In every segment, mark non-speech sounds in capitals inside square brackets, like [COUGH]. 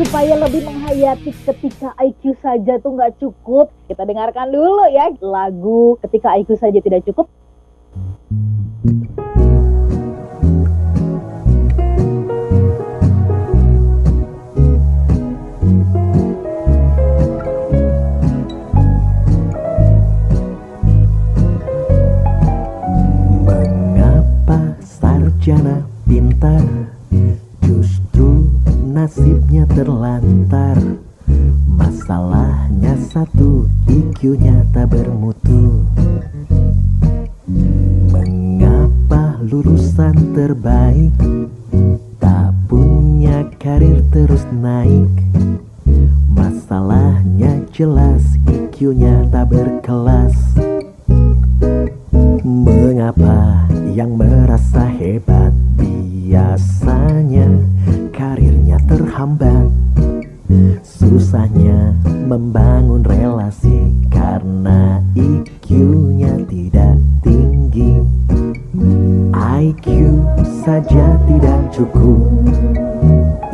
supaya lebih menghayati ketika IQ saja tuh nggak cukup. Kita dengarkan dulu ya lagu ketika IQ saja tidak cukup. Mengapa sarjana pintar nasibnya terlantar. Masalahnya satu IQ-nya tak bermutu. Mengapa lulusan terbaik Tak punya karir terus naik? Masalahnya jelas IQ-nya tak berkelas. Mengapa yang merasa hebat terhambat Susahnya membangun relasi karena IQ-nya tidak tinggi. IQ saja tidak cukup.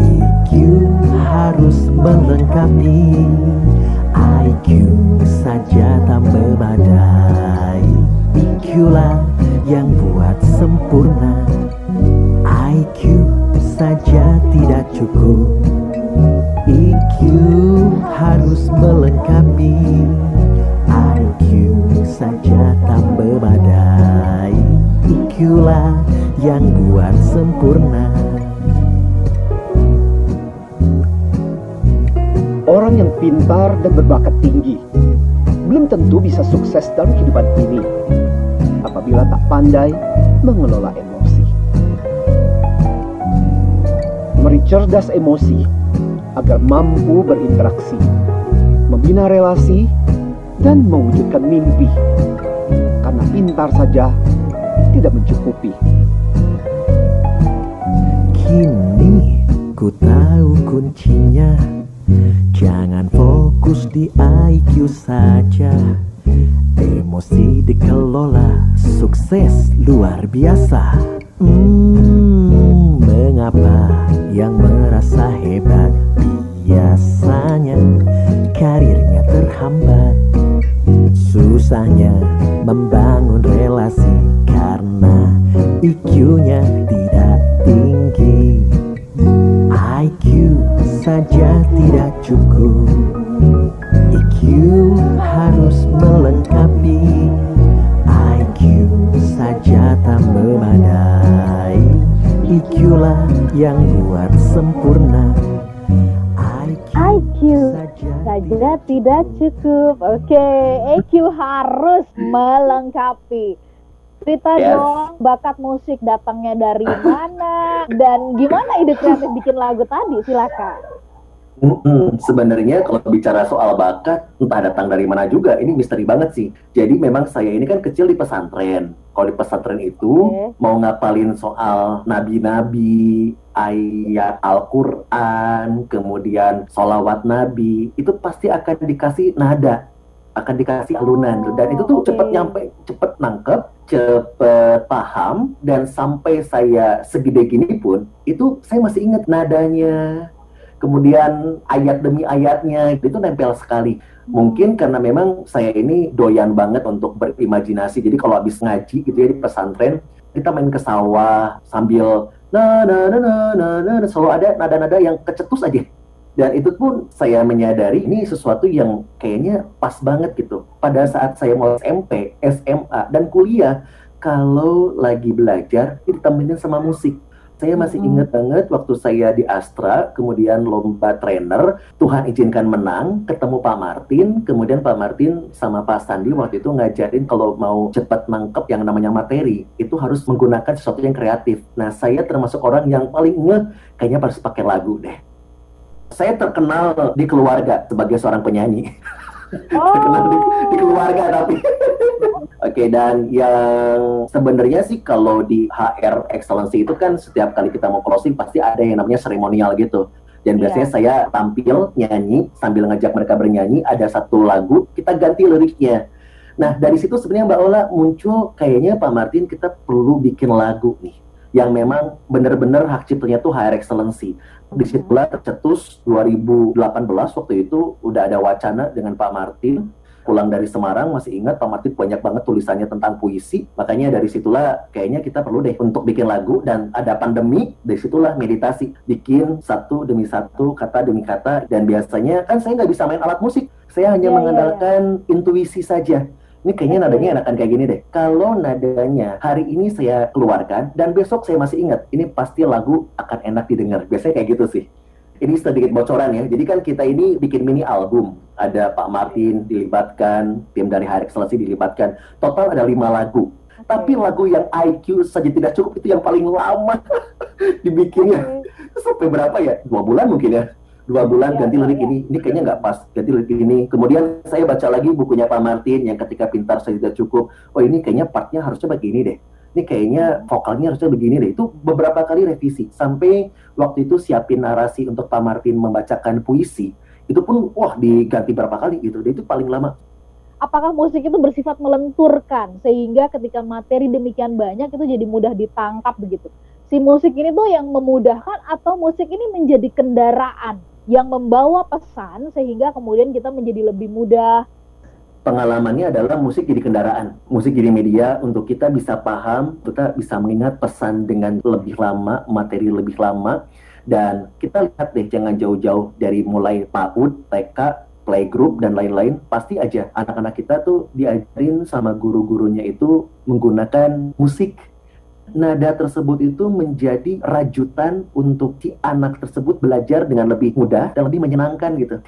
IQ harus melengkapi. IQ saja tak memadai IQ lah yang buat sempurna. IQ saja tidak cukup yang buat sempurna Orang yang pintar dan berbakat tinggi belum tentu bisa sukses dalam kehidupan ini apabila tak pandai mengelola emosi. Meri cerdas emosi agar mampu berinteraksi, membina relasi, dan mewujudkan mimpi. Karena pintar saja tidak mencukupi. Kini ku tahu kuncinya. Jangan fokus di IQ saja. Emosi dikelola Sukses luar biasa. Hmm, mengapa yang merasa hebat? Biasanya karirnya terhambat. Susahnya membangun relasi Karena IQ-nya tidak saja tidak cukup IQ harus melengkapi IQ saja tak memadai IQ lah yang buat sempurna IQ saja tidak cukup. Oke, EQ harus melengkapi. Cerita Yes. dong, bakat musik datangnya dari mana dan gimana ide kreatif bikin lagu tadi? Silakan. Mm-mm. Sebenarnya kalau bicara soal bakat, entah datang dari mana juga, ini misteri banget sih. Jadi memang saya ini kan kecil di pesantren. Kalau di pesantren itu Oke. mau ngapalin soal nabi-nabi, ayat Al-Quran, kemudian sholawat nabi, itu pasti akan dikasih nada, akan dikasih alunan. Dan itu tuh Oke. cepet nyampe, cepet nangkep, cepet paham, dan sampai saya segede gini pun, itu saya masih ingat nadanya, kemudian ayat demi ayatnya itu nempel sekali. Mungkin karena memang saya ini doyan banget untuk berimajinasi. Jadi kalau habis ngaji gitu ya di pesantren, kita main ke sawah sambil na na na na na na, selalu ada nada-nada yang kecetus aja. Dan itu pun saya menyadari ini sesuatu yang kayaknya pas banget gitu. Pada saat saya mau SMP, SMA, dan kuliah, kalau lagi belajar, ditemenin sama musik. Saya masih Mm-mm. ingat banget waktu saya di Astra, kemudian lomba trainer, Tuhan izinkan menang, ketemu Pak Martin, kemudian Pak Martin sama Pak Sandi waktu itu ngajarin kalau mau cepat nangkep yang namanya materi, itu harus menggunakan sesuatu yang kreatif. Nah, saya termasuk orang yang paling ngeh, kayaknya harus pakai lagu deh. Saya terkenal di keluarga sebagai seorang penyanyi. [LAUGHS] terkenal di, di keluarga tapi. [LAUGHS] Oke, dan yang sebenarnya sih kalau di HR Excellency itu kan setiap kali kita mau closing pasti ada yang namanya seremonial gitu. Dan Iya. biasanya saya tampil nyanyi sambil ngajak mereka bernyanyi, ada satu lagu, kita ganti liriknya. Nah, dari situ sebenarnya Mbak Ola muncul kayaknya Pak Martin kita perlu bikin lagu nih yang memang benar-benar hak ciptanya tuh higher excellency. Di situlah tercetus 2018 waktu itu udah ada wacana dengan Pak Martin pulang dari Semarang masih ingat Pak Martin banyak banget tulisannya tentang puisi. Makanya dari situlah kayaknya kita perlu deh untuk bikin lagu dan ada pandemi dari situlah meditasi. Bikin satu demi satu kata demi kata. Dan biasanya kan saya nggak bisa main alat musik. Saya hanya Iya, iya, mengandalkan intuisi saja ini kayaknya nadanya enakan kayak gini deh. Kalau nadanya hari ini saya keluarkan dan besok saya masih ingat, ini pasti lagu akan enak didengar. Biasanya kayak gitu sih. Ini sedikit bocoran ya. Jadi kan kita ini bikin mini album. Ada Pak Martin dilibatkan, tim dari High Excellency dilibatkan. Total ada lima lagu. Tapi lagu yang IQ saja tidak cukup itu yang paling lama [LAUGHS] dibikinnya. Sampai berapa ya? Dua bulan mungkin ya dua bulan ganti lirik ini. Ini kayaknya nggak pas ganti lirik ini. Kemudian saya baca lagi bukunya Pak Martin yang ketika pintar saya tidak cukup. Oh ini kayaknya partnya harusnya begini deh. Ini kayaknya vokalnya harusnya begini deh. Itu beberapa kali revisi sampai waktu itu siapin narasi untuk Pak Martin membacakan puisi. Itu pun wah diganti berapa kali gitu. Dan itu paling lama. Apakah musik itu bersifat melenturkan sehingga ketika materi demikian banyak itu jadi mudah ditangkap begitu. Si musik ini tuh yang memudahkan atau musik ini menjadi kendaraan yang membawa pesan sehingga kemudian kita menjadi lebih mudah. pengalamannya adalah musik jadi kendaraan, musik jadi media untuk kita bisa paham, kita bisa mengingat pesan dengan lebih lama, materi lebih lama, dan kita lihat deh jangan jauh-jauh dari mulai PAUD, TK, playgroup dan lain-lain, pasti aja anak-anak kita tuh diajarin sama guru-gurunya itu menggunakan musik. Nada tersebut itu menjadi rajutan untuk si anak tersebut belajar dengan lebih mudah dan lebih menyenangkan gitu.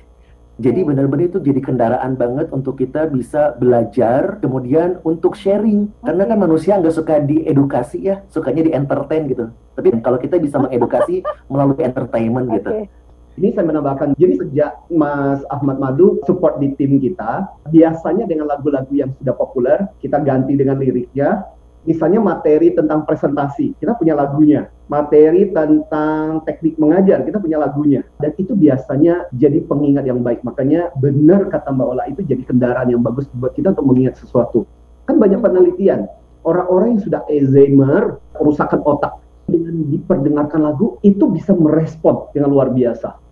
Jadi benar-benar itu jadi kendaraan banget untuk kita bisa belajar, kemudian untuk sharing. Karena kan manusia nggak suka diedukasi ya, sukanya di entertain gitu. Tapi kalau kita bisa mengedukasi [LAUGHS] melalui entertainment gitu. Oke. Ini saya menambahkan, jadi sejak Mas Ahmad Madu support di tim kita, biasanya dengan lagu-lagu yang sudah populer, kita ganti dengan liriknya. Misalnya materi tentang presentasi, kita punya lagunya. Materi tentang teknik mengajar, kita punya lagunya. Dan itu biasanya jadi pengingat yang baik. Makanya benar kata Mbak Ola itu jadi kendaraan yang bagus buat kita untuk mengingat sesuatu. Kan banyak penelitian, orang-orang yang sudah Alzheimer, kerusakan otak, dengan diperdengarkan lagu, itu bisa merespon dengan luar biasa.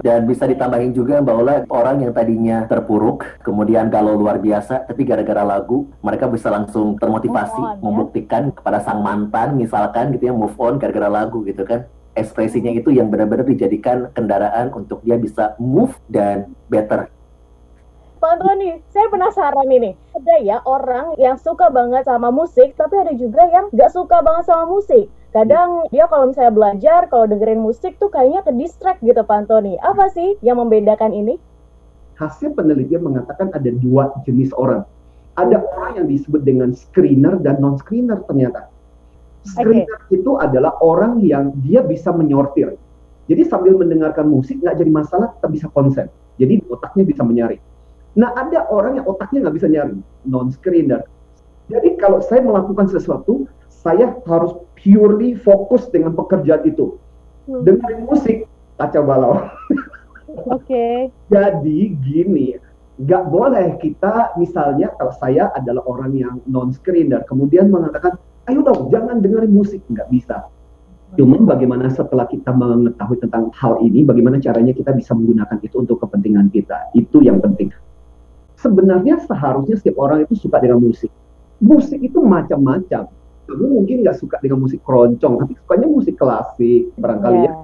Dan bisa ditambahin juga Mbak Ola, orang yang tadinya terpuruk, kemudian galau luar biasa, tapi gara-gara lagu, mereka bisa langsung termotivasi, on, ya. membuktikan kepada sang mantan, misalkan gitu ya, move on gara-gara lagu gitu kan. Ekspresinya itu yang benar-benar dijadikan kendaraan untuk dia bisa move dan better. Pak Antoni, saya penasaran ini. Ada ya orang yang suka banget sama musik, tapi ada juga yang nggak suka banget sama musik. Kadang dia kalau misalnya belajar, kalau dengerin musik tuh kayaknya ke distract gitu Pak Antoni. Apa sih yang membedakan ini? hasil penelitian mengatakan ada dua jenis orang. Ada orang yang disebut dengan screener dan non-screener ternyata. Screener itu adalah orang yang dia bisa menyortir. Jadi sambil mendengarkan musik nggak jadi masalah, tetap bisa konsen. Jadi otaknya bisa menyaring. Nah ada orang yang otaknya nggak bisa nyaring, non-screener. Jadi kalau saya melakukan sesuatu, saya harus purely fokus dengan pekerjaan itu. Hmm. Dengerin musik, kacau balau. [LAUGHS] Oke. Jadi gini, nggak boleh kita misalnya kalau saya adalah orang yang non screener kemudian mengatakan, ayo dong jangan dengerin musik, nggak bisa. Cuman bagaimana setelah kita mengetahui tentang hal ini, bagaimana caranya kita bisa menggunakan itu untuk kepentingan kita, itu yang penting. Sebenarnya seharusnya setiap orang itu suka dengan musik. Musik itu macam-macam. Kamu mungkin nggak suka dengan musik keroncong, tapi sukanya musik klasik, barangkali ya Ya.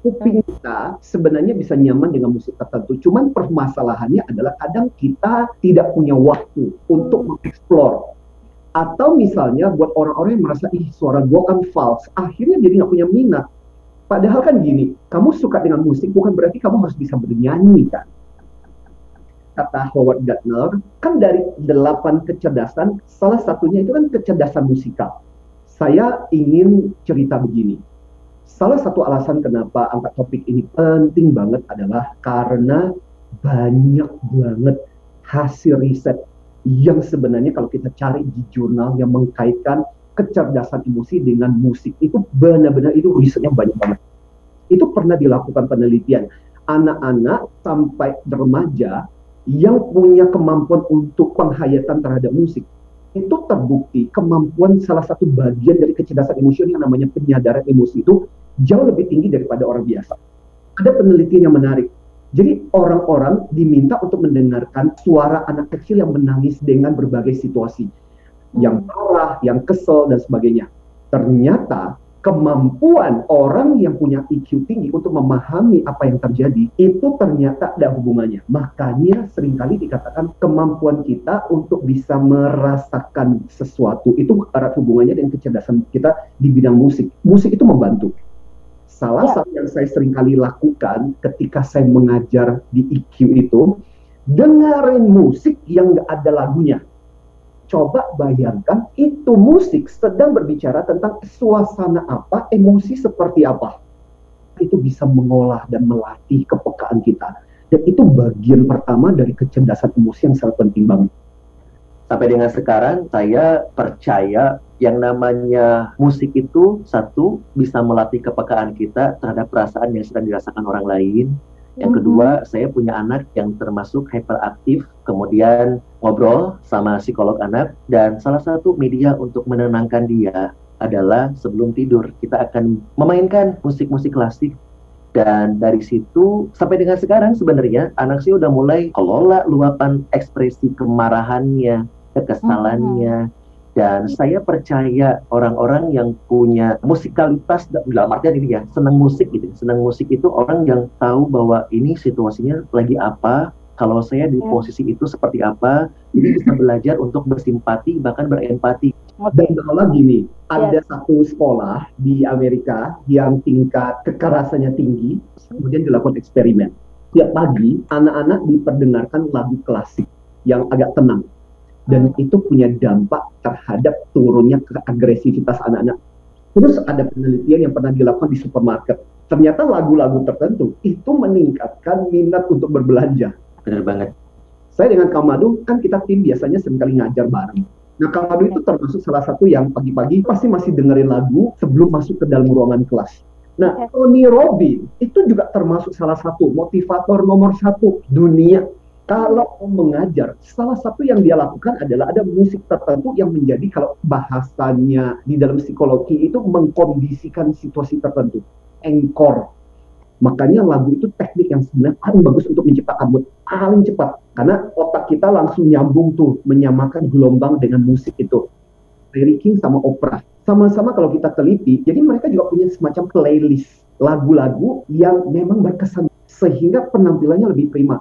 kuping kita sebenarnya bisa nyaman dengan musik tertentu. Cuman permasalahannya adalah kadang kita tidak punya waktu untuk mengeksplor. Atau misalnya buat orang-orang yang merasa, ih suara gua kan false. Akhirnya jadi nggak punya minat. Padahal kan gini, kamu suka dengan musik bukan berarti kamu harus bisa bernyanyi kan. Kata Howard Gardner, kan dari delapan kecerdasan, salah satunya itu kan kecerdasan musikal. Saya ingin cerita begini salah satu alasan kenapa angkat topik ini penting banget adalah karena banyak banget hasil riset yang sebenarnya kalau kita cari di jurnal yang mengkaitkan kecerdasan emosi dengan musik itu benar-benar itu risetnya banyak banget. Itu pernah dilakukan penelitian anak-anak sampai remaja yang punya kemampuan untuk penghayatan terhadap musik itu terbukti kemampuan salah satu bagian dari kecerdasan emosi yang namanya penyadaran emosi itu jauh lebih tinggi daripada orang biasa. Ada penelitian yang menarik. Jadi orang-orang diminta untuk mendengarkan suara anak kecil yang menangis dengan berbagai situasi. Yang marah, yang kesel, dan sebagainya. Ternyata kemampuan orang yang punya IQ tinggi untuk memahami apa yang terjadi itu ternyata ada hubungannya. Makanya sering kali dikatakan kemampuan kita untuk bisa merasakan sesuatu itu erat hubungannya dengan kecerdasan kita di bidang musik. Musik itu membantu. Salah Ya. satu yang saya sering kali lakukan ketika saya mengajar di IQ itu dengerin musik yang nggak ada lagunya coba bayangkan itu musik sedang berbicara tentang suasana apa, emosi seperti apa. Itu bisa mengolah dan melatih kepekaan kita. Dan itu bagian pertama dari kecerdasan emosi yang sangat penting banget. Sampai dengan sekarang saya percaya yang namanya musik itu satu bisa melatih kepekaan kita terhadap perasaan yang sedang dirasakan orang lain. Yang kedua, saya punya anak yang termasuk hyperaktif, kemudian ngobrol sama psikolog anak, dan salah satu media untuk menenangkan dia adalah sebelum tidur. Kita akan memainkan musik-musik klasik, dan dari situ sampai dengan sekarang sebenarnya anak saya udah mulai kelola luapan ekspresi kemarahannya, kekesalannya, dan saya percaya orang-orang yang punya musikalitas dalam artian ini ya senang musik gitu senang musik itu orang yang tahu bahwa ini situasinya lagi apa kalau saya di Ya. posisi itu seperti apa ini bisa belajar untuk bersimpati bahkan berempati. Dan kalau lagi nih, ada satu sekolah di Amerika yang tingkat kekerasannya tinggi, kemudian dilakukan eksperimen. Tiap pagi, anak-anak diperdengarkan lagu klasik yang agak tenang. Dan itu punya dampak terhadap turunnya agresivitas anak-anak. Terus ada penelitian yang pernah dilakukan di supermarket. Ternyata lagu-lagu tertentu itu meningkatkan minat untuk berbelanja. benar banget Saya dengan Kamadu kan kita tim biasanya sering kali ngajar bareng. Nah Kamadu itu termasuk salah satu yang pagi-pagi pasti masih dengerin lagu sebelum masuk ke dalam ruangan kelas. Nah. Tony Robbins itu juga termasuk salah satu motivator nomor satu dunia. Kalau mengajar, salah satu yang dia lakukan adalah ada musik tertentu yang menjadi kalau bahasanya di dalam psikologi itu mengkondisikan situasi tertentu. Encore. Makanya lagu itu teknik yang sebenarnya paling bagus untuk menciptakan mood paling cepat. Karena otak kita langsung nyambung tuh, menyamakan gelombang dengan musik itu. Larry King sama opera. Sama-sama kalau kita teliti, jadi mereka juga punya semacam playlist lagu-lagu yang memang berkesan sehingga penampilannya lebih prima.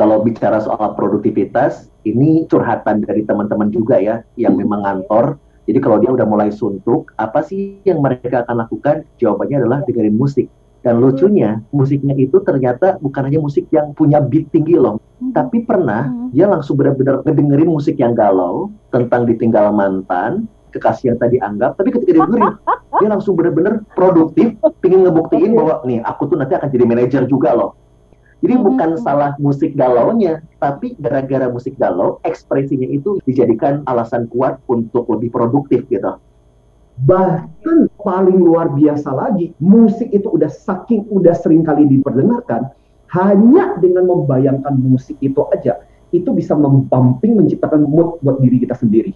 Kalau bicara soal produktivitas, ini curhatan dari teman-teman juga ya, yang memang ngantor. Jadi kalau dia udah mulai suntuk, apa sih yang mereka akan lakukan? Jawabannya adalah dengerin musik. Dan lucunya, musiknya itu ternyata bukan hanya musik yang punya beat tinggi loh, tapi pernah Hmm. dia langsung benar-benar ngedengerin musik yang galau tentang ditinggal mantan, kekasih yang tadi anggap, tapi ketika dia dengerin, [LAUGHS] dia langsung benar-benar produktif, pingin ngebuktiin bahwa nih aku tuh nanti akan jadi manajer juga loh. Jadi Hmm. bukan salah musik galaunya, tapi gara-gara musik galau, ekspresinya itu dijadikan alasan kuat untuk lebih produktif gitu. Bahkan paling luar biasa lagi, musik itu udah saking udah sering kali diperdengarkan, hanya dengan membayangkan musik itu aja, itu bisa membumping menciptakan mood buat diri kita sendiri.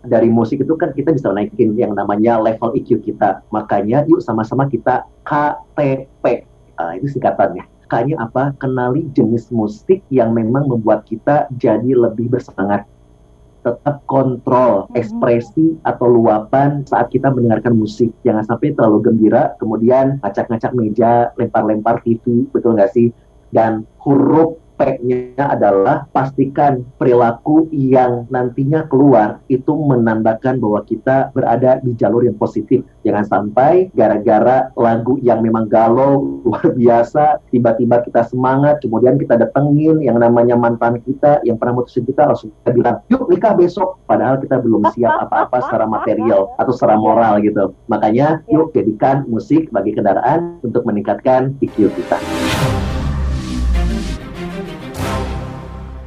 Dari musik itu kan kita bisa naikin yang namanya level EQ kita. Makanya yuk sama-sama kita KTP. Ah, itu singkatannya. K-nya apa? Kenali jenis musik yang memang membuat kita jadi lebih bersemangat. Tetap kontrol Mhm. ekspresi atau luapan saat kita mendengarkan musik. Jangan sampai terlalu gembira, kemudian ngacak-ngacak meja, lempar-lempar TV, betul nggak sih? Dan huruf P-nya adalah pastikan perilaku yang nantinya keluar itu menandakan bahwa kita berada di jalur yang positif. Jangan sampai gara-gara lagu yang memang galau [LAUGHS] luar biasa, tiba-tiba kita semangat, kemudian kita datengin yang namanya mantan kita yang pernah mutusin kita langsung kita bilang, yuk nikah besok. Padahal kita belum siap apa-apa secara material atau secara moral gitu. Makanya yuk jadikan musik bagi kendaraan untuk meningkatkan IQ kita.